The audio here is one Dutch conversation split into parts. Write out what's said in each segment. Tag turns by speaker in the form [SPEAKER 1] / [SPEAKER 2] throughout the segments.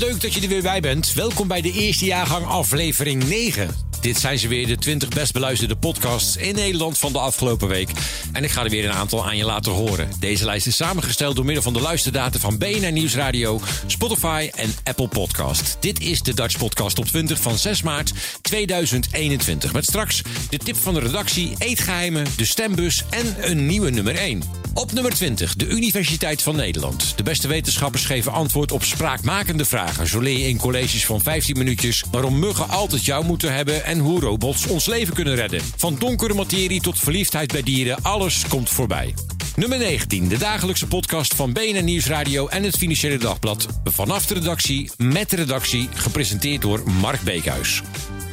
[SPEAKER 1] Leuk dat je er weer bij bent. Welkom bij de eerste jaargang aflevering 9. Dit zijn ze weer, de 20 best beluisterde podcasts in Nederland van de afgelopen week. En ik ga er weer een aantal aan je laten horen. Deze lijst is samengesteld door middel van de luisterdata van BNR Nieuwsradio, Spotify en Apple Podcast. Dit is de Dutch Podcast op 20 van 6 maart 2021. Met straks de tip van de redactie, eetgeheimen, de stembus en een nieuwe nummer 1. Op nummer 20, de Universiteit van Nederland. De beste wetenschappers geven antwoord op spraakmakende vragen. Zo leer je in colleges van 15 minuutjes waarom muggen altijd jou moeten hebben en hoe robots ons leven kunnen redden. Van donkere materie tot verliefdheid bij dieren, alles komt voorbij. Nummer 19, de dagelijkse podcast van BNN Nieuwsradio en het Financiële Dagblad. Vanaf de redactie, met de redactie, gepresenteerd door Mark Beekhuis.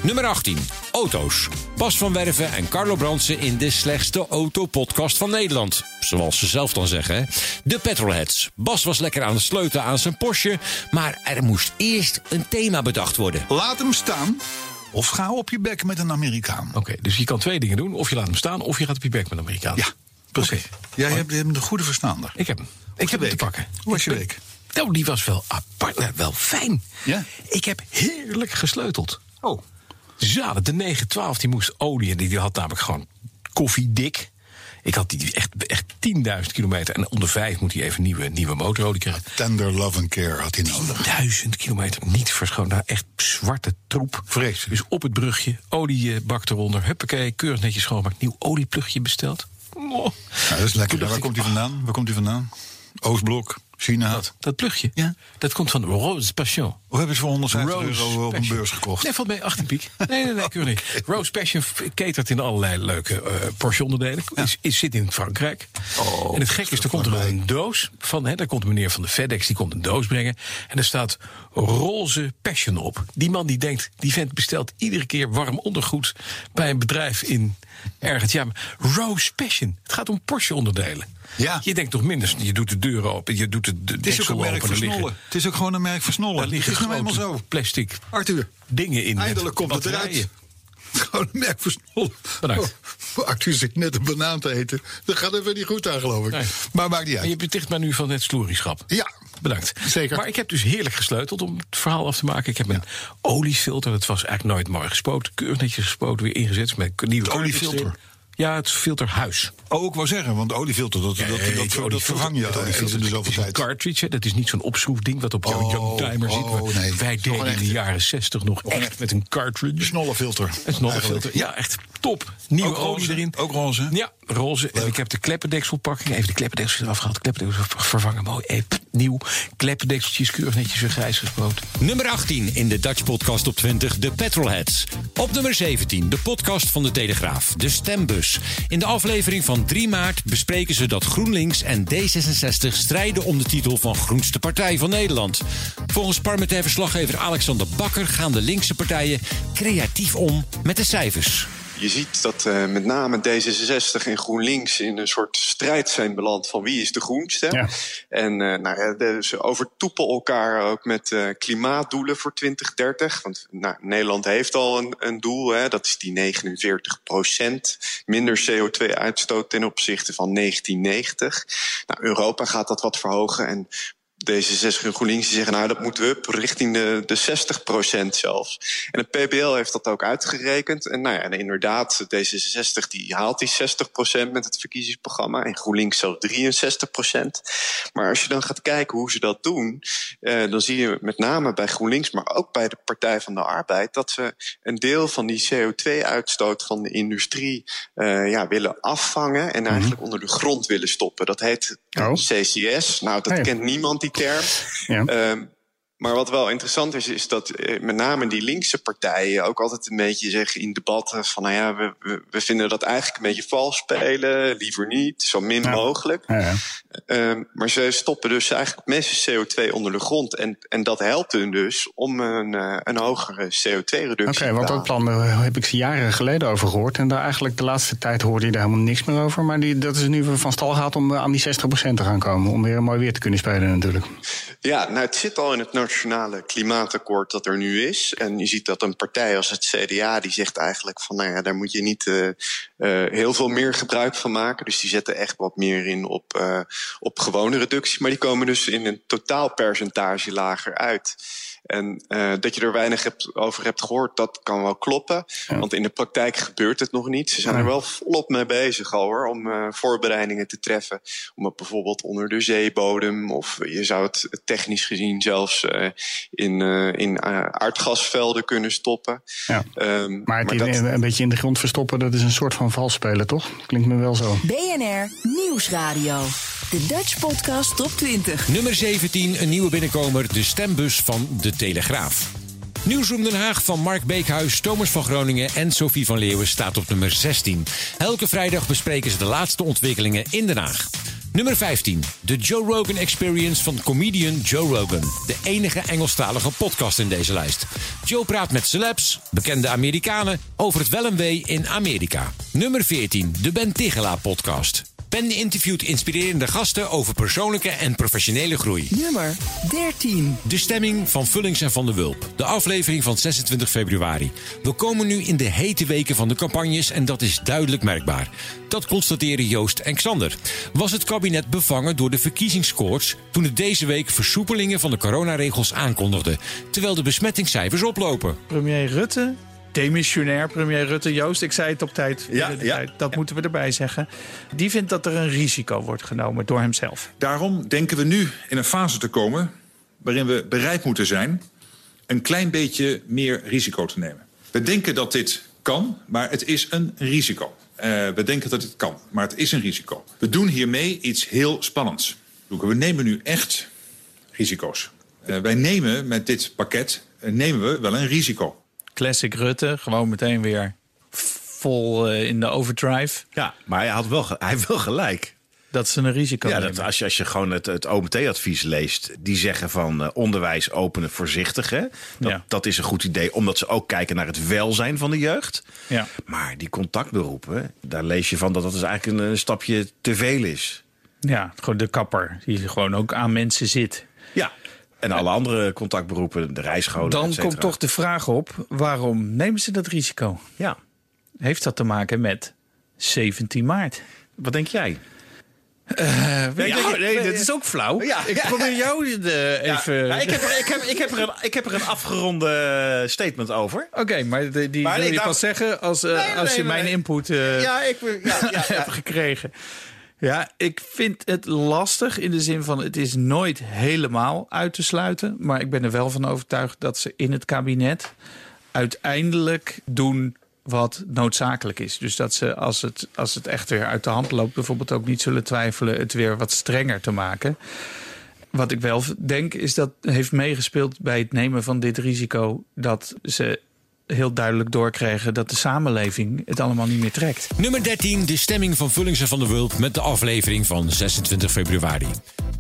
[SPEAKER 1] Nummer 18, auto's. Bas van Werven en Carlo Brandsen in de slechtste autopodcast van Nederland. Zoals ze zelf dan zeggen. hè. De Petrolheads. Bas was lekker aan het sleutelen aan zijn Porsche, maar er moest eerst een thema bedacht worden.
[SPEAKER 2] Laat hem staan of ga op je bek met een Amerikaan.
[SPEAKER 3] Oké, dus je kan twee dingen doen. Of je laat hem staan, of je gaat op je bek met een Amerikaan.
[SPEAKER 2] Ja, precies.
[SPEAKER 3] Oké.
[SPEAKER 2] Jij hebt, hebt een goede verstaander.
[SPEAKER 3] Ik heb hem. Ik heb hem te pakken.
[SPEAKER 2] Hoe was je week?
[SPEAKER 3] Nou, die was wel apart, wel fijn.
[SPEAKER 2] Ja?
[SPEAKER 3] Ik heb heerlijk gesleuteld.
[SPEAKER 2] Oh.
[SPEAKER 3] Zalig, de 912 die moest olie die, die had namelijk gewoon koffiedik. Ik had die echt, echt 10.000 kilometer. En onder vijf moet hij even nieuwe, nieuwe motorolie krijgen.
[SPEAKER 2] Tender love and care had hij nodig.
[SPEAKER 3] 1000 kilometer niet verschoond. Nou, echt zwarte troep.
[SPEAKER 2] Vreselijk.
[SPEAKER 3] Dus op het brugje, oliebak eronder. Huppakee, keurig netjes schoonmaakt. Nieuw olieplugje besteld. Oh.
[SPEAKER 2] Dat is lekker. Waar komt hij vandaan? Waar komt hij vandaan? Oostblok, China.
[SPEAKER 3] Dat plugje,
[SPEAKER 2] Ja.
[SPEAKER 3] dat komt van Rose Passion.
[SPEAKER 2] Hoe hebben ze voor 150
[SPEAKER 3] Rose
[SPEAKER 2] euro op een beurs gekocht?
[SPEAKER 3] Nee, valt mee 18 piek. Nee, nee, nee, keurig niet. Rose Passion catert in allerlei leuke eh Porsche-onderdelen. Is, is, zit in Frankrijk.
[SPEAKER 2] Oh,
[SPEAKER 3] en het gekke is, er komt er een doos van. Hè, daar komt een meneer van de FedEx, die komt een doos brengen. En er staat Roze Passion op. Die man die denkt, die vent bestelt iedere keer warm ondergoed bij een bedrijf in ergens. Ja, maar Rose Passion. Het gaat om Porsche-onderdelen.
[SPEAKER 2] Ja.
[SPEAKER 3] Je denkt toch minder, je doet de deuren open, je doet de, de
[SPEAKER 2] Het is ook een merk
[SPEAKER 3] er
[SPEAKER 2] versnollen. Het is ook gewoon een merk versnollen.
[SPEAKER 3] Daar
[SPEAKER 2] Het
[SPEAKER 3] liggen
[SPEAKER 2] is nou eenmaal
[SPEAKER 3] grote
[SPEAKER 2] zo.
[SPEAKER 3] plastic
[SPEAKER 2] Arthur,
[SPEAKER 3] dingen in.
[SPEAKER 2] eindelijk komt het eruit. Gewoon een merk versnollen.
[SPEAKER 3] Bedankt.
[SPEAKER 2] Oh, Arthur zit net een banaan te eten. Dat gaat even niet goed aan, geloof ik.
[SPEAKER 3] Nee.
[SPEAKER 2] Maar maakt niet
[SPEAKER 3] En je
[SPEAKER 2] uit.
[SPEAKER 3] beticht mij nu van het sloerieschap.
[SPEAKER 2] Ja,
[SPEAKER 3] Bedankt.
[SPEAKER 2] Zeker.
[SPEAKER 3] Maar ik heb dus heerlijk gesleuteld om het verhaal af te maken. Ik heb een oliefilter, dat was eigenlijk nooit mooi gespoten. Keurig netjes gespoten, weer ingezet met een nieuwe
[SPEAKER 2] oliefilter?
[SPEAKER 3] Ja, het filterhuis.
[SPEAKER 2] Oh, ik wou zeggen, want oliefilter, dat, dat, dat, dat, vervang je
[SPEAKER 3] het oliefilter
[SPEAKER 2] zoveel
[SPEAKER 3] een cartridge, dat is niet zo'n opschroefding wat op jouw
[SPEAKER 2] Oh,
[SPEAKER 3] young timer zit.
[SPEAKER 2] oh, nee.
[SPEAKER 3] Wij deden
[SPEAKER 2] een
[SPEAKER 3] in de jaren 60 nog echt met een cartridge.
[SPEAKER 2] Snollenfilter.
[SPEAKER 3] Een snollenfilter. Ja, echt top. Nieuwe
[SPEAKER 2] Ook
[SPEAKER 3] olie
[SPEAKER 2] roze?
[SPEAKER 3] erin.
[SPEAKER 2] Ook roze?
[SPEAKER 3] Ja, roze. En ik heb de kleppendekselpakking. Even de kleppendekseltjes eraf gehaald. Kleppendekseltjes vervangen. Mooi. Even nieuw. Kleppendekseltjes keurig netjes weer grijs gespoten.
[SPEAKER 1] Nummer 18 in de Dutch Podcast op 20, de Petrolheads. Op nummer 17, de podcast van de Telegraaf, de Stembus. In de aflevering van 3 maart bespreken ze dat GroenLinks en D66 strijden om de titel van Groenste Partij van Nederland. Volgens parlementair verslaggever Alexander Bakker gaan de linkse partijen creatief om met de cijfers.
[SPEAKER 4] Je ziet dat eh, met name D66 en GroenLinks in een soort strijd zijn beland van wie is de groenste.
[SPEAKER 2] Ja.
[SPEAKER 4] En eh, nou, ja, de- ze overtoepelen elkaar ook met eh, klimaatdoelen voor 2030. Want nou, Nederland heeft al een, een doel, hè, dat is die 49% minder CO2-uitstoot ten opzichte van 1990. Nou, Europa gaat dat wat verhogen en D66 en GroenLinks zeggen, nou dat moeten we up richting de, de 60% zelfs. En het PBL heeft dat ook uitgerekend. En nou ja, en inderdaad, D66 die haalt die 60% met het verkiezingsprogramma. En GroenLinks zelfs 63% Maar als je dan gaat kijken hoe ze dat doen, eh, dan zie je met name bij GroenLinks, maar ook bij de Partij van de Arbeid, dat ze een deel van die CO2-uitstoot van de industrie eh, ja, willen afvangen en eigenlijk onder de grond willen stoppen. Dat heet
[SPEAKER 5] Oh.
[SPEAKER 4] CCS. Nou, dat kent niemand die term.
[SPEAKER 5] Ja.
[SPEAKER 4] Ehm, Maar wat wel interessant is, is dat eh, met name die linkse partijen ook altijd een beetje zeggen in debatten van, nou ja, we, we, we vinden dat eigenlijk een beetje vals spelen, liever niet, zo min mogelijk.
[SPEAKER 5] Ja,
[SPEAKER 4] Ehm, maar ze stoppen dus eigenlijk meeste CO2 onder de grond. En, en dat helpt hun dus om een, eh, een hogere CO2-reductie
[SPEAKER 5] Oké,
[SPEAKER 4] te
[SPEAKER 5] want dat plan eh, heb ik ze jaren geleden over gehoord. En daar eigenlijk de laatste tijd hoorde je daar helemaal niks meer over. Maar die, dat is nu van stal gaat om eh, aan die 60% te gaan komen. Om weer mooi weer te kunnen spelen natuurlijk.
[SPEAKER 4] Ja, nou, het zit al in het nationale klimaatakkoord dat er nu is. En je ziet dat een partij als het CDA, die zegt eigenlijk van, nou ja, daar moet je niet heel veel meer gebruik van maken. Dus die zetten echt wat meer in op, op gewone reductie. Maar die komen dus in een totaalpercentage lager uit. En eh, dat je er weinig hebt, over hebt gehoord, dat kan wel kloppen. Want in de praktijk gebeurt het nog niet. Ze zijn er wel volop mee bezig al hoor, om eh, voorbereidingen te treffen. Om het bijvoorbeeld onder de zeebodem, of je zou het technisch gezien zelfs eh, in, eh, in aardgasvelden kunnen stoppen.
[SPEAKER 5] Ja.
[SPEAKER 4] Ehm,
[SPEAKER 5] Maar het
[SPEAKER 4] dat-
[SPEAKER 5] in- een beetje in de grond verstoppen, dat is een soort van vals spelen, toch? Klinkt me wel zo.
[SPEAKER 6] BNR Nieuwsradio. De Dutch Podcast Top 20.
[SPEAKER 1] Nummer 17, een nieuwe binnenkomer, de stembus van De Telegraaf. Nieuwsroom Den Haag van Mark Beekhuis, Thomas van Groningen en Sophie van Leeuwen staat op nummer 16. Elke vrijdag bespreken ze de laatste ontwikkelingen in Den Haag. Nummer 15, de Joe Rogan Experience van comedian Joe Rogan. De enige Engelstalige podcast in deze lijst. Joe praat met celebs, bekende Amerikanen, over het wel en wee in Amerika. Nummer 14, de Ben Tigela podcast. Ben interviewt inspirerende gasten over persoonlijke en professionele groei.
[SPEAKER 6] Nummer 13.
[SPEAKER 1] De stemming van Vullings en Van de Wulp. De aflevering van 26 februari. We komen nu in de hete weken van de campagnes en dat is duidelijk merkbaar. Dat constateren Joost en Xander. Was het kabinet bevangen door de verkiezingskoorts toen het deze week versoepelingen van de coronaregels aankondigde, terwijl de besmettingscijfers oplopen?
[SPEAKER 7] Premier Rutte, demissionair premier Rutte, Joost, ik zei het op tijd.
[SPEAKER 8] Ja,
[SPEAKER 7] tijd, dat moeten we erbij zeggen. Die vindt dat er een risico wordt genomen door hemzelf.
[SPEAKER 8] Daarom denken we nu in een fase te komen waarin we bereid moeten zijn een klein beetje meer risico te nemen. We denken dat dit kan, maar het is een risico. Eh, we denken dat dit kan, maar het is een risico. We doen hiermee iets heel spannends. We nemen nu echt risico's. Eh, wij nemen met dit pakket eh, nemen we wel een risico.
[SPEAKER 7] Classic Rutte, gewoon meteen weer vol eh, in de overdrive.
[SPEAKER 9] Ja, maar hij had wel, hij heeft wel gelijk.
[SPEAKER 7] Dat ze een risico
[SPEAKER 9] Ja,
[SPEAKER 7] nemen.
[SPEAKER 9] dat, als, je, als je gewoon het, het OMT-advies leest, die zeggen van eh, onderwijs openen voorzichtig. Hè? Dat,
[SPEAKER 7] Ja.
[SPEAKER 9] dat is een goed idee, omdat ze ook kijken naar het welzijn van de jeugd.
[SPEAKER 7] Ja.
[SPEAKER 9] Maar die contactberoepen, daar lees je van dat dat dus eigenlijk een, een stapje te veel is.
[SPEAKER 7] ja, gewoon de kapper die gewoon ook aan mensen zit.
[SPEAKER 9] Ja. En alle andere contactberoepen, de rijscholen.
[SPEAKER 7] Dan komt toch de vraag op, waarom nemen ze dat risico?
[SPEAKER 9] Ja.
[SPEAKER 7] Heeft dat te maken met 17 maart?
[SPEAKER 9] Wat denk jij?
[SPEAKER 7] Eh,
[SPEAKER 9] Ja,
[SPEAKER 7] je- nee, dat is ook flauw.
[SPEAKER 9] Ja,
[SPEAKER 7] ik probeer jou de,
[SPEAKER 9] Ja,
[SPEAKER 7] even...
[SPEAKER 9] ja, ik, heb er, ik, heb, ik, heb er een, ik heb er een afgeronde statement over.
[SPEAKER 7] Oké, maar die, die
[SPEAKER 9] Maar
[SPEAKER 7] wil
[SPEAKER 9] ik
[SPEAKER 7] je pas zeggen als, eh, als je mijn input eh,
[SPEAKER 9] Ja, ik, ja.
[SPEAKER 7] hebt gekregen. Ja, ik vind het lastig in de zin van het is nooit helemaal uit te sluiten. Maar ik ben er wel van overtuigd dat ze in het kabinet uiteindelijk doen wat noodzakelijk is. Dus dat ze als het, als het echt weer uit de hand loopt, bijvoorbeeld ook niet zullen twijfelen het weer wat strenger te maken. Wat ik wel denk is dat heeft meegespeeld bij het nemen van dit risico dat ze heel duidelijk doorkregen dat de samenleving het allemaal niet meer trekt.
[SPEAKER 1] Nummer 13, de stemming van Vullings en Van der Wulp met de aflevering van 26 februari.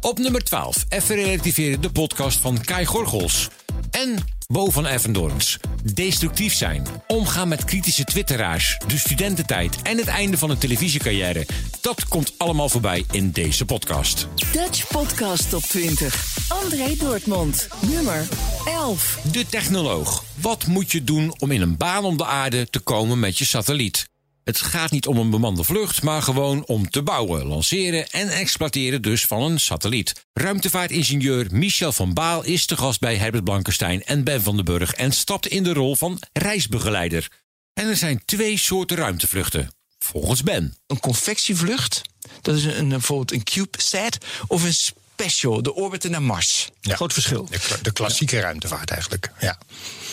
[SPEAKER 1] Op nummer 12, even relativeren de podcast van Kai Gorgels. En Bo van Effendorns. Destructief zijn, omgaan met kritische twitteraars, de studententijd en het einde van een televisiecarrière. Dat komt allemaal voorbij in deze podcast.
[SPEAKER 6] Dutch Podcast Top 20. André Dortmund. Nummer 11.
[SPEAKER 1] De technoloog. Wat moet je doen om in een baan om de aarde te komen met je satelliet? Het gaat niet om een bemande vlucht, maar gewoon om te bouwen, lanceren en exploiteren dus van een satelliet. Ruimtevaartingenieur Michel van Baal is te gast bij Herbert Blankenstein en Ben van den Burg en stapt in de rol van reisbegeleider. En er zijn twee soorten ruimtevluchten, volgens Ben.
[SPEAKER 10] een convectievlucht. Dat is een, een- bijvoorbeeld een CubeSat of een Special, de orbiter naar Mars. Groot verschil.
[SPEAKER 5] De klassieke ruimtevaart eigenlijk. Ja.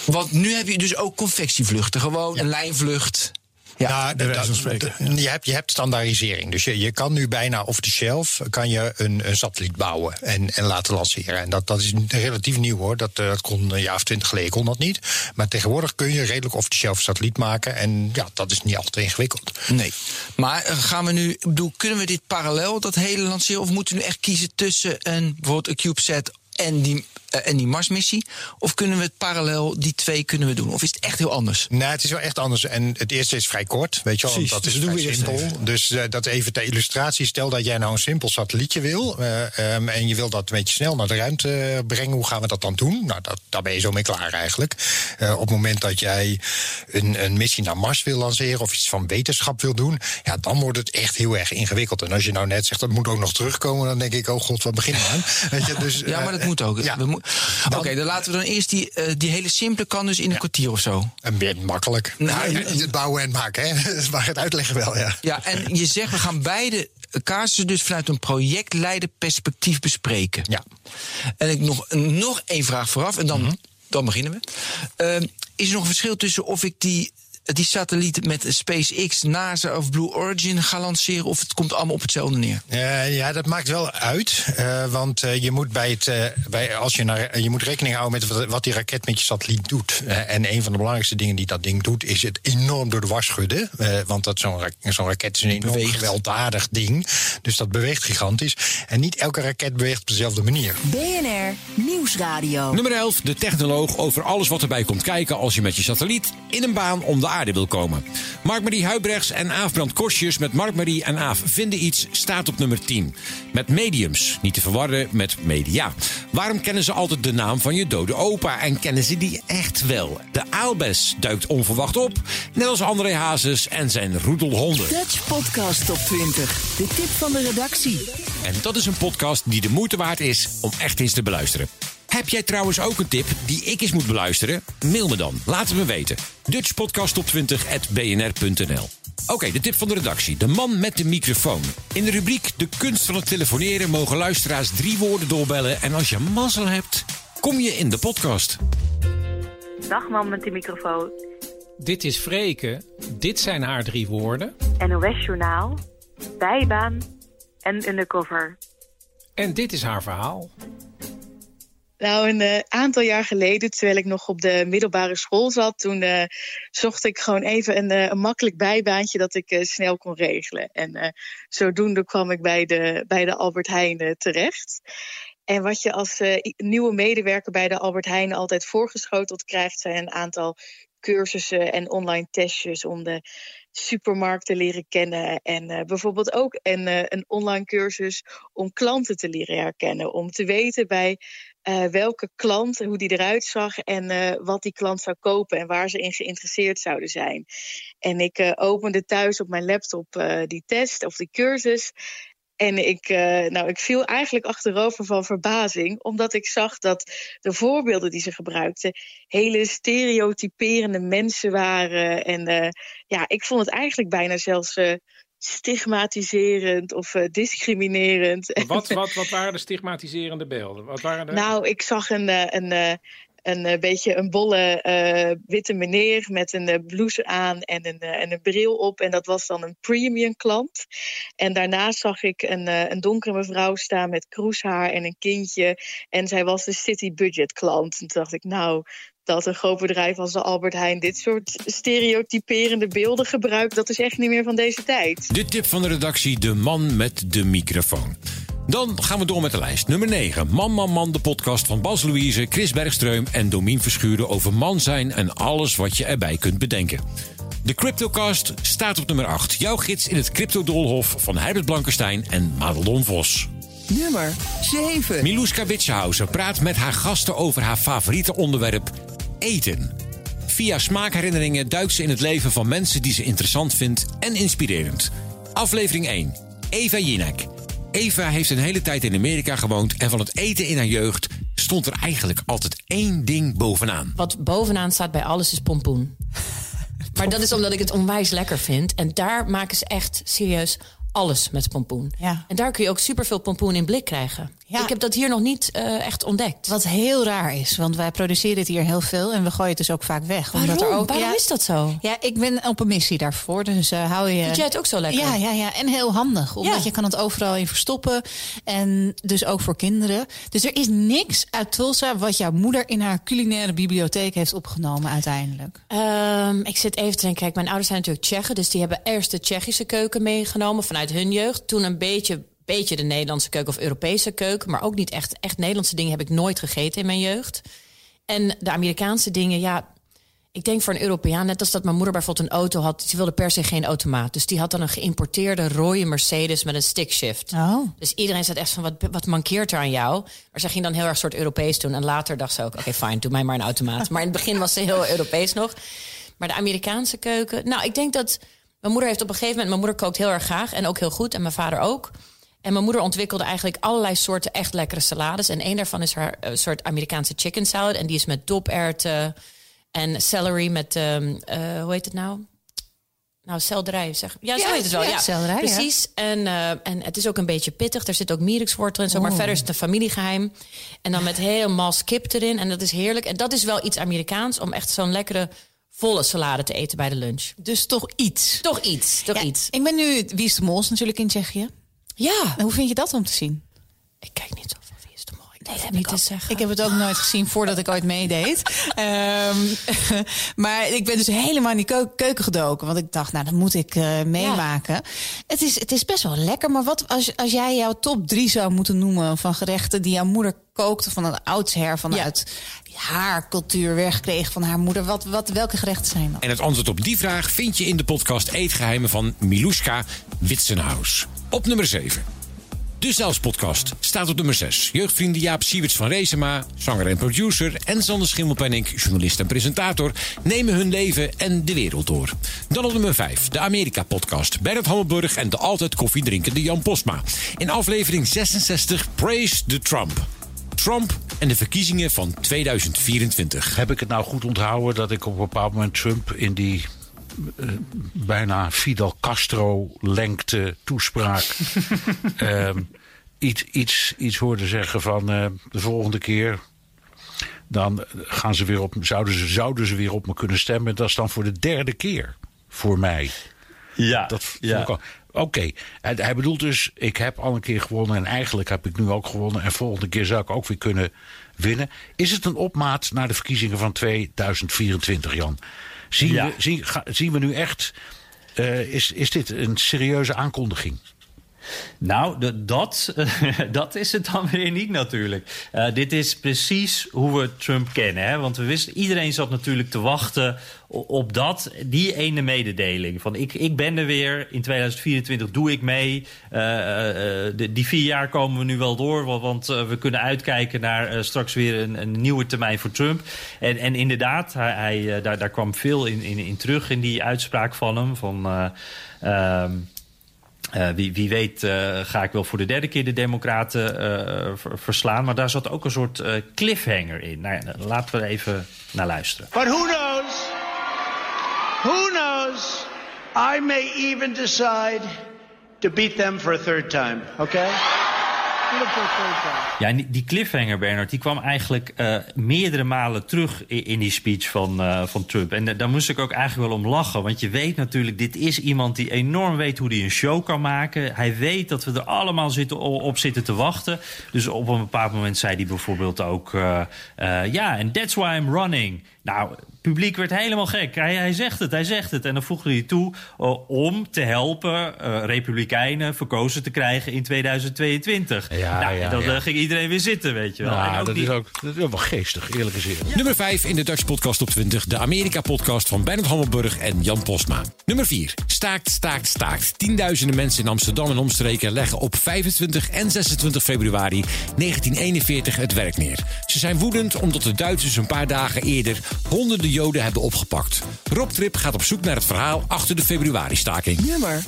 [SPEAKER 10] Want nu heb je dus ook convectievluchten. Gewoon een lijnvlucht.
[SPEAKER 11] Ja,
[SPEAKER 3] van spreken.
[SPEAKER 11] Je hebt, je hebt standaardisering. Dus je, je kan nu bijna off the shelf kan je een, een satelliet bouwen en, en laten lanceren. En dat, dat is relatief nieuw hoor. Dat, eh, dat kon een jaar of twintig geleden kon dat niet. Maar tegenwoordig kun je redelijk off the shelf satelliet maken. En ja, dat is niet altijd ingewikkeld.
[SPEAKER 10] Nee. Maar eh, gaan we nu, ik bedoel, kunnen we dit parallel, dat hele lanceren? Of moeten we nu echt kiezen tussen een, bijvoorbeeld een CubeSat en die, en die Marsmissie? Of kunnen we het parallel, die twee kunnen we doen? Of is het echt heel anders?
[SPEAKER 11] Nee, het is wel echt anders. En het eerste is vrij kort, weet je wel.
[SPEAKER 10] Precies,
[SPEAKER 11] dat
[SPEAKER 10] dus
[SPEAKER 11] is
[SPEAKER 10] doen
[SPEAKER 11] vrij
[SPEAKER 10] we eerst
[SPEAKER 11] simpel.
[SPEAKER 10] even.
[SPEAKER 11] Dus eh, dat even ter illustratie. Stel dat jij nou een simpel satellietje wil. eh, ehm, en je wil dat een beetje snel naar de ruimte eh, brengen. Hoe gaan we dat dan doen? Nou, dat, daar ben je zo mee klaar eigenlijk. Eh, op het moment dat jij een, een missie naar Mars wil lanceren. of iets van wetenschap wil doen. ja, dan wordt het echt heel erg ingewikkeld. En als je nou net zegt dat moet ook nog terugkomen. dan denk ik, oh god, wat beginnen we aan? Weet je, dus,
[SPEAKER 10] Ja, maar dat
[SPEAKER 11] eh,
[SPEAKER 10] moet ook.
[SPEAKER 11] ja.
[SPEAKER 10] We mo- Oké, dan laten we dan eerst die, eh, die hele simpele kan dus in een kwartier of zo.
[SPEAKER 11] En weer makkelijk.
[SPEAKER 10] Nou,
[SPEAKER 11] het bouwen en maken, hè? maar het uitleggen wel, ja.
[SPEAKER 10] Ja, en je zegt we gaan beide casussen dus vanuit een projectleiderperspectief bespreken.
[SPEAKER 11] Ja.
[SPEAKER 10] En ik nog, nog één vraag vooraf en dan,
[SPEAKER 11] Mhm.
[SPEAKER 10] dan beginnen we. Ehm, is er nog een verschil tussen of ik die, die satelliet met SpaceX, NASA of Blue Origin ga lanceren of het komt allemaal op hetzelfde neer?
[SPEAKER 11] Eh, ja, dat maakt wel uit. eh, want eh, je moet bij het. bij, als je, naar, je moet rekening houden met wat, wat die raket met je satelliet doet. Eh, en een van de belangrijkste dingen die dat ding doet, is het enorm door de was schudden. Eh, want dat zo'n ra- zo'n raket is een enorm
[SPEAKER 10] Beweegt.
[SPEAKER 11] gewelddadig ding. Dus dat beweegt gigantisch. En niet elke raket beweegt op dezelfde manier.
[SPEAKER 6] BNR Nieuwsradio.
[SPEAKER 1] Nummer 11, de technoloog over alles wat erbij komt kijken als je met je satelliet in een baan om de aarde wil komen. Mark-Marie Huibrechts en Aaf Brand Korsjes met Mark-Marie en Aaf vinden iets staat op nummer 10. Met mediums, niet te verwarren met media. Waarom kennen ze altijd de naam van je dode opa en kennen ze die echt wel? De aalbes duikt onverwacht op, net als André Hazes en zijn roedelhonden.
[SPEAKER 6] Dutch Podcast Top 20. De tip van de redactie.
[SPEAKER 1] En dat is een podcast die de moeite waard is om echt eens te beluisteren. Heb jij trouwens ook een tip die ik eens moet beluisteren? Mail me dan, laat het me weten. dutchpodcasttop20.bnr.nl Oké, de tip van de redactie. De man met de microfoon. In de rubriek De kunst van het telefoneren mogen luisteraars drie woorden doorbellen. En als je mazzel hebt, kom je in de podcast.
[SPEAKER 12] Dag man met de microfoon.
[SPEAKER 13] Dit is Freke. Dit zijn haar drie woorden.
[SPEAKER 12] NOS Journaal, bijbaan en undercover.
[SPEAKER 13] En dit is haar verhaal.
[SPEAKER 14] Nou, een eh, aantal jaar geleden, terwijl ik nog op de middelbare school zat, toen eh, zocht ik gewoon even een, eh, een makkelijk bijbaantje dat ik snel kon regelen. En zodoende kwam ik bij de, bij de Albert Heijn terecht. En wat je als nieuwe medewerker bij de Albert Heijn altijd voorgeschoteld krijgt, zijn een aantal cursussen en online testjes om de supermarkt te leren kennen. En bijvoorbeeld ook een, een online cursus om klanten te leren herkennen. Om te weten bij eh, welke klant, hoe die eruit zag en eh, wat die klant zou kopen en waar ze in geïnteresseerd zouden zijn. En ik eh, opende thuis op mijn laptop die test of die cursus. En ik, nou, ik viel eigenlijk achterover van verbazing, omdat ik zag dat de voorbeelden die ze gebruikten hele stereotyperende mensen waren. En ja, ik vond het eigenlijk bijna zelfs stigmatiserend of eh, discriminerend.
[SPEAKER 13] Wat, wat, wat waren de stigmatiserende beelden? Wat waren de...
[SPEAKER 14] Nou, ik zag een, eh, een, eh, een, eh, beetje een bolle witte meneer met een blouse aan en een, en een bril op. En dat was dan een premium klant. En daarnaast zag ik een, een donkere mevrouw staan met kroeshaar en een kindje. En zij was de city budget klant. En toen dacht ik, nou, dat een groot bedrijf als de Albert Heijn dit soort stereotyperende beelden gebruikt, dat is echt niet meer van deze tijd.
[SPEAKER 1] De tip van de redactie, de man met de microfoon. Dan gaan we door met de lijst. Nummer 9. Man, man, man, de podcast van Bas Louise, Chris Bergstreum en Domien Verschuren over man zijn en alles wat je erbij kunt bedenken. De Cryptocast staat op nummer 8. Jouw gids in het crypto-doolhof van Herbert Blankenstein en Madelon Vos.
[SPEAKER 6] Nummer 7.
[SPEAKER 1] Miluska Witschehausen praat met haar gasten over haar favoriete onderwerp: eten. Via smaakherinneringen duikt ze in het leven van mensen die ze interessant vindt en inspirerend. Aflevering 1. Eva Jinek. Eva heeft een hele tijd in Amerika gewoond en van het eten in haar jeugd stond er eigenlijk altijd één ding bovenaan.
[SPEAKER 15] Wat bovenaan staat bij alles is pompoen. Maar dat is omdat ik het onwijs lekker vind. En daar maken ze echt serieus alles met pompoen. En daar kun je ook superveel pompoen in blik krijgen. Ik heb dat hier nog niet eh, echt ontdekt.
[SPEAKER 16] Wat heel raar is, want wij produceren het hier heel veel en we gooien het dus ook vaak weg.
[SPEAKER 15] Waarom?
[SPEAKER 16] Omdat er ook,
[SPEAKER 15] Waarom
[SPEAKER 16] ja,
[SPEAKER 15] is dat zo?
[SPEAKER 16] Ja, ik ben op een missie daarvoor, dus eh, hou je.
[SPEAKER 15] Vind jij het ook zo lekker?
[SPEAKER 16] Ja, ja, ja. En heel handig, omdat
[SPEAKER 15] Ja.
[SPEAKER 16] je kan het overal in verstoppen en dus ook voor kinderen. Dus er is niks uit Tulsa wat jouw moeder in haar culinaire bibliotheek heeft opgenomen uiteindelijk.
[SPEAKER 15] Ehm, ik zit even te denken. Kijk, mijn ouders zijn natuurlijk Tsjechen. Dus die hebben eerst de Tsjechische keuken meegenomen vanuit hun jeugd. Toen een beetje, beetje de Nederlandse keuken of Europese keuken. Maar ook niet echt, echt Nederlandse dingen heb ik nooit gegeten in mijn jeugd. En de Amerikaanse dingen, ja... Ik denk voor een Europeaan, net als dat mijn moeder bijvoorbeeld een auto had... die wilde per se geen automaat. Dus die had dan een geïmporteerde rode Mercedes met een stickshift.
[SPEAKER 16] Oh.
[SPEAKER 15] Dus iedereen zat echt van, wat, wat mankeert er aan jou? Maar zij ging dan heel erg soort Europees doen. En later dacht ze ook, oké, fijn, doe mij maar een automaat. Maar in het begin was ze heel Europees nog. Maar de Amerikaanse keuken... Nou, ik denk dat... Mijn moeder heeft op een gegeven moment... Mijn moeder kookt heel erg graag en ook heel goed. En mijn vader ook. En mijn moeder ontwikkelde eigenlijk allerlei soorten echt lekkere salades. En één daarvan is haar eh, soort Amerikaanse chicken salad. En die is met doperwten en celery met... ehm, eh, hoe heet het nou? Nou, selderij, zeg. Ja, zo heet het wel.
[SPEAKER 16] ja,
[SPEAKER 15] Ja,
[SPEAKER 16] selderij, ja.
[SPEAKER 15] Precies. En, eh, en het is ook een beetje pittig. Er zit ook mierikswortel en zo. Maar
[SPEAKER 16] Oh.
[SPEAKER 15] verder is het een familiegeheim. En dan met helemaal skip erin. En dat is heerlijk. En dat is wel iets Amerikaans om echt zo'n lekkere volle salade te eten bij de lunch.
[SPEAKER 16] Dus toch iets.
[SPEAKER 15] Toch iets, toch iets.
[SPEAKER 16] Ik ben nu Wie is de Mol is natuurlijk in Tsjechië.
[SPEAKER 15] Ja.
[SPEAKER 16] En hoe vind je dat om te zien?
[SPEAKER 15] Ik kijk niet zo
[SPEAKER 16] Nee, dat
[SPEAKER 15] niet
[SPEAKER 16] heb
[SPEAKER 15] te
[SPEAKER 16] ik, ook.
[SPEAKER 15] zeggen.
[SPEAKER 16] ik heb het ook nooit gezien voordat ik ooit meedeed. Ehm, maar ik ben dus helemaal in die keu- keuken gedoken. Want ik dacht, nou, dat moet ik eh, meemaken. Het, is, het is best wel lekker. Maar wat als, als jij jouw top drie zou moeten noemen van gerechten die jouw moeder kookte van een oudsher vanuit haar cultuur wegkreeg van haar moeder. Wat, wat, welke gerechten zijn dat?
[SPEAKER 1] En het antwoord op die vraag vind je in de podcast Eetgeheimen van Miluska Witsenhaus. Op nummer 7. De Zelfs podcast staat op nummer 6. Jeugdvrienden Jaap Siewerts van Reesema, zanger en producer... en Sander Schimmelpenninck, journalist en presentator... nemen hun leven en de wereld door. Dan op nummer 5, de Amerika-podcast. Bernard Hammelburg en de altijd koffiedrinkende Jan Posma. In aflevering 66 Praise the Trump. Trump en de verkiezingen van 2024.
[SPEAKER 17] Heb ik het nou goed onthouden dat ik op een bepaald moment Trump in die bijna Fidel Castro-lengte toespraak ehm, iets, iets, iets hoorde zeggen van eh, de volgende keer. Dan gaan ze weer op, zouden, ze, zouden ze weer op me kunnen stemmen. Dat is dan voor de derde keer voor mij.
[SPEAKER 18] Ja,
[SPEAKER 17] dat
[SPEAKER 18] ja.
[SPEAKER 17] Oké, hij, hij bedoelt dus, ik heb al een keer gewonnen en eigenlijk heb ik nu ook gewonnen. En volgende keer zou ik ook weer kunnen winnen. Is het een opmaat naar de verkiezingen van 2024, Jan? Zien,
[SPEAKER 18] Ja.
[SPEAKER 17] we, zien, ga- zien we nu echt, eh, is, is dit een serieuze aankondiging?
[SPEAKER 18] Nou, dat, dat is het dan weer niet natuurlijk. Eh, dit is precies hoe we Trump kennen. Hè? Want we wisten, iedereen zat natuurlijk te wachten op dat, die ene mededeling. Van ik, ik ben er weer, in 2024 doe ik mee. Eh, eh, de- die vier jaar komen we nu wel door. wa- Want we kunnen uitkijken naar straks weer een, een nieuwe termijn voor Trump. En, en inderdaad, hij, daar, daar kwam veel in, in, terug in die uitspraak van hem. Van... eh, eh, wie, wie weet eh, ga ik wel voor de derde keer de Democraten ver- verslaan. Maar daar zat ook een soort cliffhanger in. Nou ja, laten we even naar luisteren.
[SPEAKER 19] But who knows? Who knows? I may even decide to beat them for a third time, okay?
[SPEAKER 18] Ja, die- cliffhanger, Bernard, die kwam eigenlijk eh, meerdere malen terug in, die speech van, eh, van Trump. En da- daar moest ik ook eigenlijk wel om lachen. Want je weet natuurlijk, dit is iemand die enorm weet hoe hij een show kan maken. Hij weet dat we er allemaal zitten, op zitten te wachten. Dus op een bepaald moment zei hij bijvoorbeeld ook... eh, Ja, en that's why I'm running. Nou, het publiek werd helemaal gek. Hij, hij zegt het, hij zegt het. En dan voegde hij toe eh, om te helpen eh, Republikeinen verkozen te krijgen in 2022.
[SPEAKER 17] Ja,
[SPEAKER 18] nou,
[SPEAKER 17] ja,
[SPEAKER 18] en dan
[SPEAKER 17] ja.
[SPEAKER 18] eh, ging iedereen weer zitten, weet je wel. En
[SPEAKER 17] Nou,
[SPEAKER 18] ook
[SPEAKER 17] dat
[SPEAKER 18] die-
[SPEAKER 17] is ook dat is wel geestig, eerlijk gezegd.
[SPEAKER 1] Nummer 5 in de Dutch Podcast op 20. De Amerika-podcast van Bernard Hammelburg en Jan Posma. Nummer 4. Staakt, staakt, staakt. Tienduizenden mensen in Amsterdam en omstreken leggen op 25 en 26 februari 1941 het werk neer. Ze zijn woedend omdat de Duitsers een paar dagen eerder honderden Joden hebben opgepakt. Rob Trip gaat op zoek naar het verhaal achter de februari-staking.
[SPEAKER 6] Nummer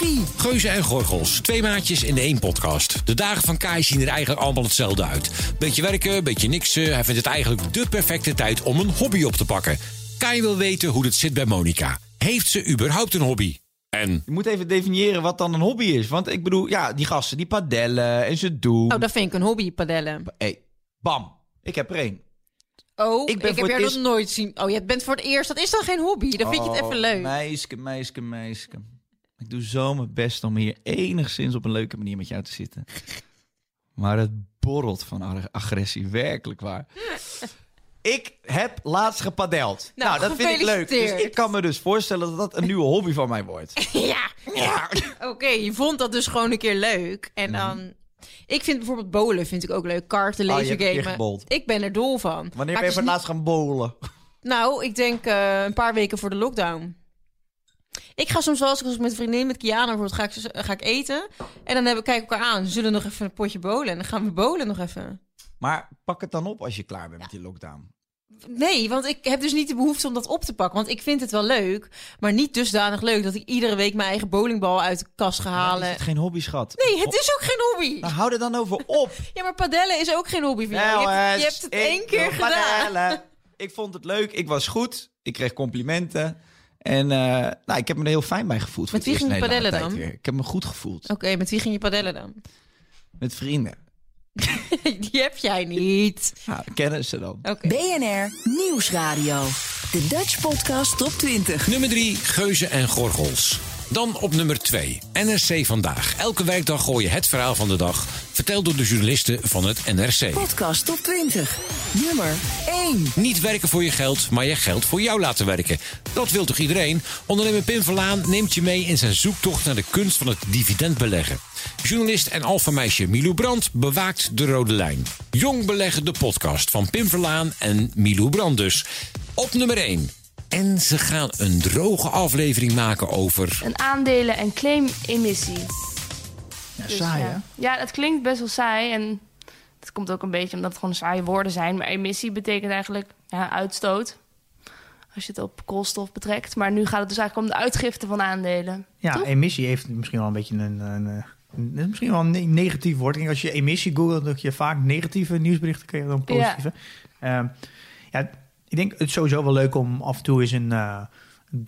[SPEAKER 6] 3.
[SPEAKER 1] Geuzen en Gorgels. Twee maatjes in de één podcast. De dagen van Kai zien er eigenlijk allemaal hetzelfde uit. Beetje werken, beetje niksen. Hij vindt het eigenlijk de perfecte tijd om een hobby op te pakken. Kai wil weten hoe het zit bij Monica. Heeft ze überhaupt een hobby? En?
[SPEAKER 20] Je moet even definiëren wat dan een hobby is. Want ik bedoel, ja, die gasten die padellen en ze doen.
[SPEAKER 21] Oh, dat vind ik een hobby, padellen.
[SPEAKER 20] hey, bam. Ik heb er één.
[SPEAKER 21] Oh,
[SPEAKER 20] Ik
[SPEAKER 21] heb jou
[SPEAKER 20] het
[SPEAKER 21] nog nooit zien. Oh, je bent voor het eerst. Dat is dan geen hobby. Dan vind je het
[SPEAKER 20] Oh,
[SPEAKER 21] even leuk.
[SPEAKER 20] Meisje, meisje, meisje. Ik doe zo mijn best om hier enigszins op een leuke manier met jou te zitten. Maar het borrelt van ag- agressie, werkelijk waar. Ik heb laatst gepadeld.
[SPEAKER 21] Nou,
[SPEAKER 20] Nou, dat vind ik leuk. Dus ik kan me dus voorstellen dat dat een nieuwe hobby van mij wordt.
[SPEAKER 21] ja. ja. Oké, je vond dat dus gewoon een keer leuk. En dan... Ik vind bijvoorbeeld bowlen vind ik ook leuk.
[SPEAKER 20] Oh, een keer
[SPEAKER 21] lasergamen.
[SPEAKER 20] gebold.
[SPEAKER 21] ik ben er dol van.
[SPEAKER 20] Wanneer ben je voor
[SPEAKER 21] is
[SPEAKER 20] het laatst gaan bowlen?
[SPEAKER 21] Nou, ik denk eh, een paar weken voor de lockdown. Ik ga soms wel als ik met een vriendin, met Kiana bijvoorbeeld, ga ik, ga ik eten. En dan hebben, kijken we elkaar aan. Zullen we nog even een potje bowlen? En dan gaan we bowlen nog even.
[SPEAKER 20] Maar pak het dan op als je klaar bent met die lockdown.
[SPEAKER 21] Nee, want ik heb dus niet de behoefte om dat op te pakken. Want ik vind het wel leuk, maar niet dusdanig leuk... dat ik iedere week mijn eigen bowlingbal uit de kast ga halen.
[SPEAKER 20] Is het geen hobby, schat?
[SPEAKER 21] Nee, het is ook geen hobby.
[SPEAKER 20] Nou, hou er dan over op.
[SPEAKER 21] Ja, maar padellen is ook geen hobby van jou. Je hebt, je hebt het één keer gedaan.
[SPEAKER 20] padellen. Ik vond het leuk, ik was goed, ik kreeg complimenten. En eh, nou, ik heb me er heel fijn bij gevoeld. voor
[SPEAKER 21] Met wie ging je padellen dan?
[SPEAKER 20] weer. Ik heb me goed gevoeld.
[SPEAKER 21] Oké, met wie ging je padellen dan?
[SPEAKER 20] Met vrienden.
[SPEAKER 21] Die heb jij niet.
[SPEAKER 20] Ja, kennen ze dan.
[SPEAKER 6] BNR Nieuwsradio. De Dutch Podcast Top 20.
[SPEAKER 1] Nummer 3, Geuzen en Gorgels. Dan op nummer 2, NRC Vandaag. Elke werkdag gooi je het verhaal van de dag. Verteld door de journalisten van het NRC.
[SPEAKER 6] Podcast Top 20. Nummer 1.
[SPEAKER 1] Niet werken voor je geld, maar je geld voor jou laten werken. Dat wil toch iedereen? Ondernemer Pim Verlaan neemt je mee in zijn zoektocht naar de kunst van het dividendbeleggen. Journalist en alfameisje Milou Brandt bewaakt de rode lijn. Jong beleggen de podcast van Pim Verlaan en Milou Brandt dus. Op nummer 1. En ze gaan een droge aflevering maken over...
[SPEAKER 22] Een aandelen- en claim-emissie.
[SPEAKER 23] Ja,
[SPEAKER 22] Dus,
[SPEAKER 23] saai,
[SPEAKER 22] ja.
[SPEAKER 23] hè?
[SPEAKER 22] Ja, het klinkt best wel saai. En het komt ook een beetje omdat het gewoon saaie woorden zijn. Maar emissie betekent eigenlijk ja, uitstoot. Als je het op koolstof betrekt. Maar nu gaat het dus eigenlijk om de uitgifte van aandelen.
[SPEAKER 23] Ja,
[SPEAKER 22] Toch?
[SPEAKER 23] emissie heeft misschien wel een beetje een, een, een, een- het is misschien wel een ne- negatief woord. Ik denk als je emissie googelt, dat je vaak negatieve nieuwsberichten krijgt dan positieve. Ja. ja, ik denk het is sowieso wel leuk om af en toe eens een, eh,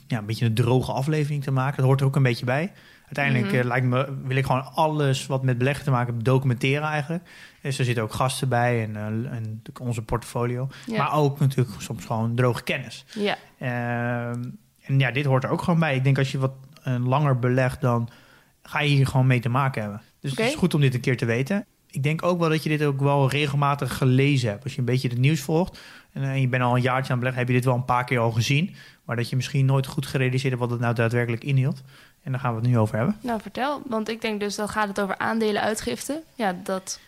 [SPEAKER 23] ja, een beetje een droge aflevering te maken. Dat hoort er ook een beetje bij. Uiteindelijk
[SPEAKER 22] Mhm.
[SPEAKER 23] eh, lijkt me, wil ik gewoon alles wat met beleggen te maken heeft documenteren eigenlijk. Dus er zitten ook gasten bij en, eh, en natuurlijk onze portfolio.
[SPEAKER 22] Ja.
[SPEAKER 23] Maar ook natuurlijk soms gewoon droge kennis.
[SPEAKER 22] Ja.
[SPEAKER 23] Ehm, en ja, dit hoort er ook gewoon bij. Ik denk als je wat langer belegt, dan ga je hier gewoon mee te maken hebben. Dus het is goed om dit een keer te weten. Ik denk ook wel dat je dit ook wel regelmatig gelezen hebt. Als je een beetje het nieuws volgt en eh, je bent al een jaartje aan het beleggen, heb je dit wel een paar keer al gezien. Maar dat je misschien nooit goed gerealiseerd hebt wat het nou daadwerkelijk inhield. En daar gaan we het nu over hebben.
[SPEAKER 22] Nou, vertel. Want ik denk dus, dan gaat het over aandelenuitgifte. Ja, dat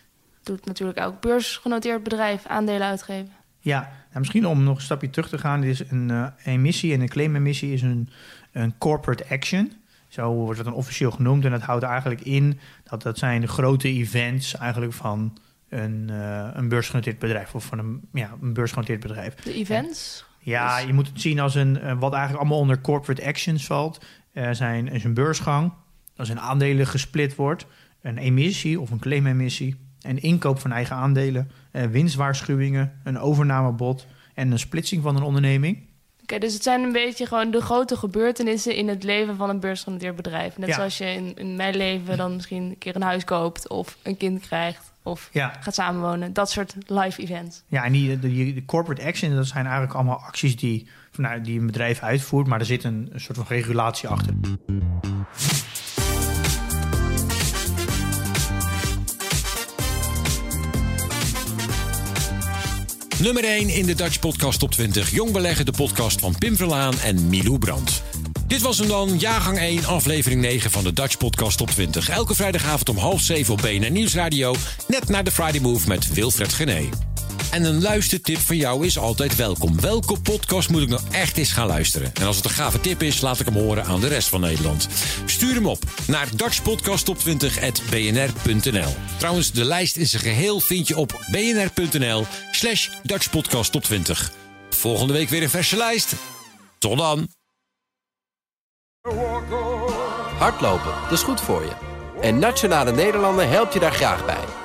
[SPEAKER 22] doet natuurlijk elk beursgenoteerd bedrijf aandelen uitgeven.
[SPEAKER 23] Ja, nou, misschien om nog een stapje terug te gaan. Dit is een eh, emissie en een claimemissie is een, een corporate action. Zo wordt het dan officieel genoemd. En dat houdt eigenlijk in dat dat zijn de grote events eigenlijk van een, eh, een beursgenoteerd bedrijf. Of van een, ja, een beursgenoteerd bedrijf.
[SPEAKER 22] De events.
[SPEAKER 23] Ja, je moet het zien als een, eh, wat eigenlijk allemaal onder corporate actions valt. Eh zijn, is een beursgang, als een aandelen gesplit wordt, een emissie of een claimemissie, een inkoop van eigen aandelen, winstwaarschuwingen, een overnamebod en een splitsing van een onderneming.
[SPEAKER 22] Dus het zijn een beetje gewoon de grote gebeurtenissen in het leven van een beursgenoteerd bedrijf. Net
[SPEAKER 23] Ja.
[SPEAKER 22] zoals je in, in mijn leven dan misschien een keer een huis koopt of een kind krijgt of
[SPEAKER 23] Ja.
[SPEAKER 22] gaat samenwonen. Dat soort live events.
[SPEAKER 23] Ja, en die, corporate actions, dat zijn eigenlijk allemaal acties die, nou, die een bedrijf uitvoert, maar er zit een, een soort van regulatie achter.
[SPEAKER 1] Nummer 1 in de Dutch Podcast Top 20. Jong beleggen, de podcast van Pim Verlaan en Milou Brandt. Dit was hem dan, jaargang 1, aflevering 9 van de Dutch Podcast Top 20. Elke vrijdagavond om half 7 op BNR Nieuwsradio. Net naar de Friday Move met Wilfred Gené. En een luistertip van jou is altijd welkom. Welke podcast moet ik nou echt eens gaan luisteren? En als het een gave tip is, laat ik hem horen aan de rest van Nederland. Stuur hem op naar dutchpodcasttop20.bnr.nl Trouwens, de lijst in zijn geheel vind je op bnr.nl slash dutchpodcasttop20. Volgende week weer een verse lijst. Tot dan!
[SPEAKER 24] Hardlopen, dat is goed voor je. En Nationale Nederlanden helpt je daar graag bij.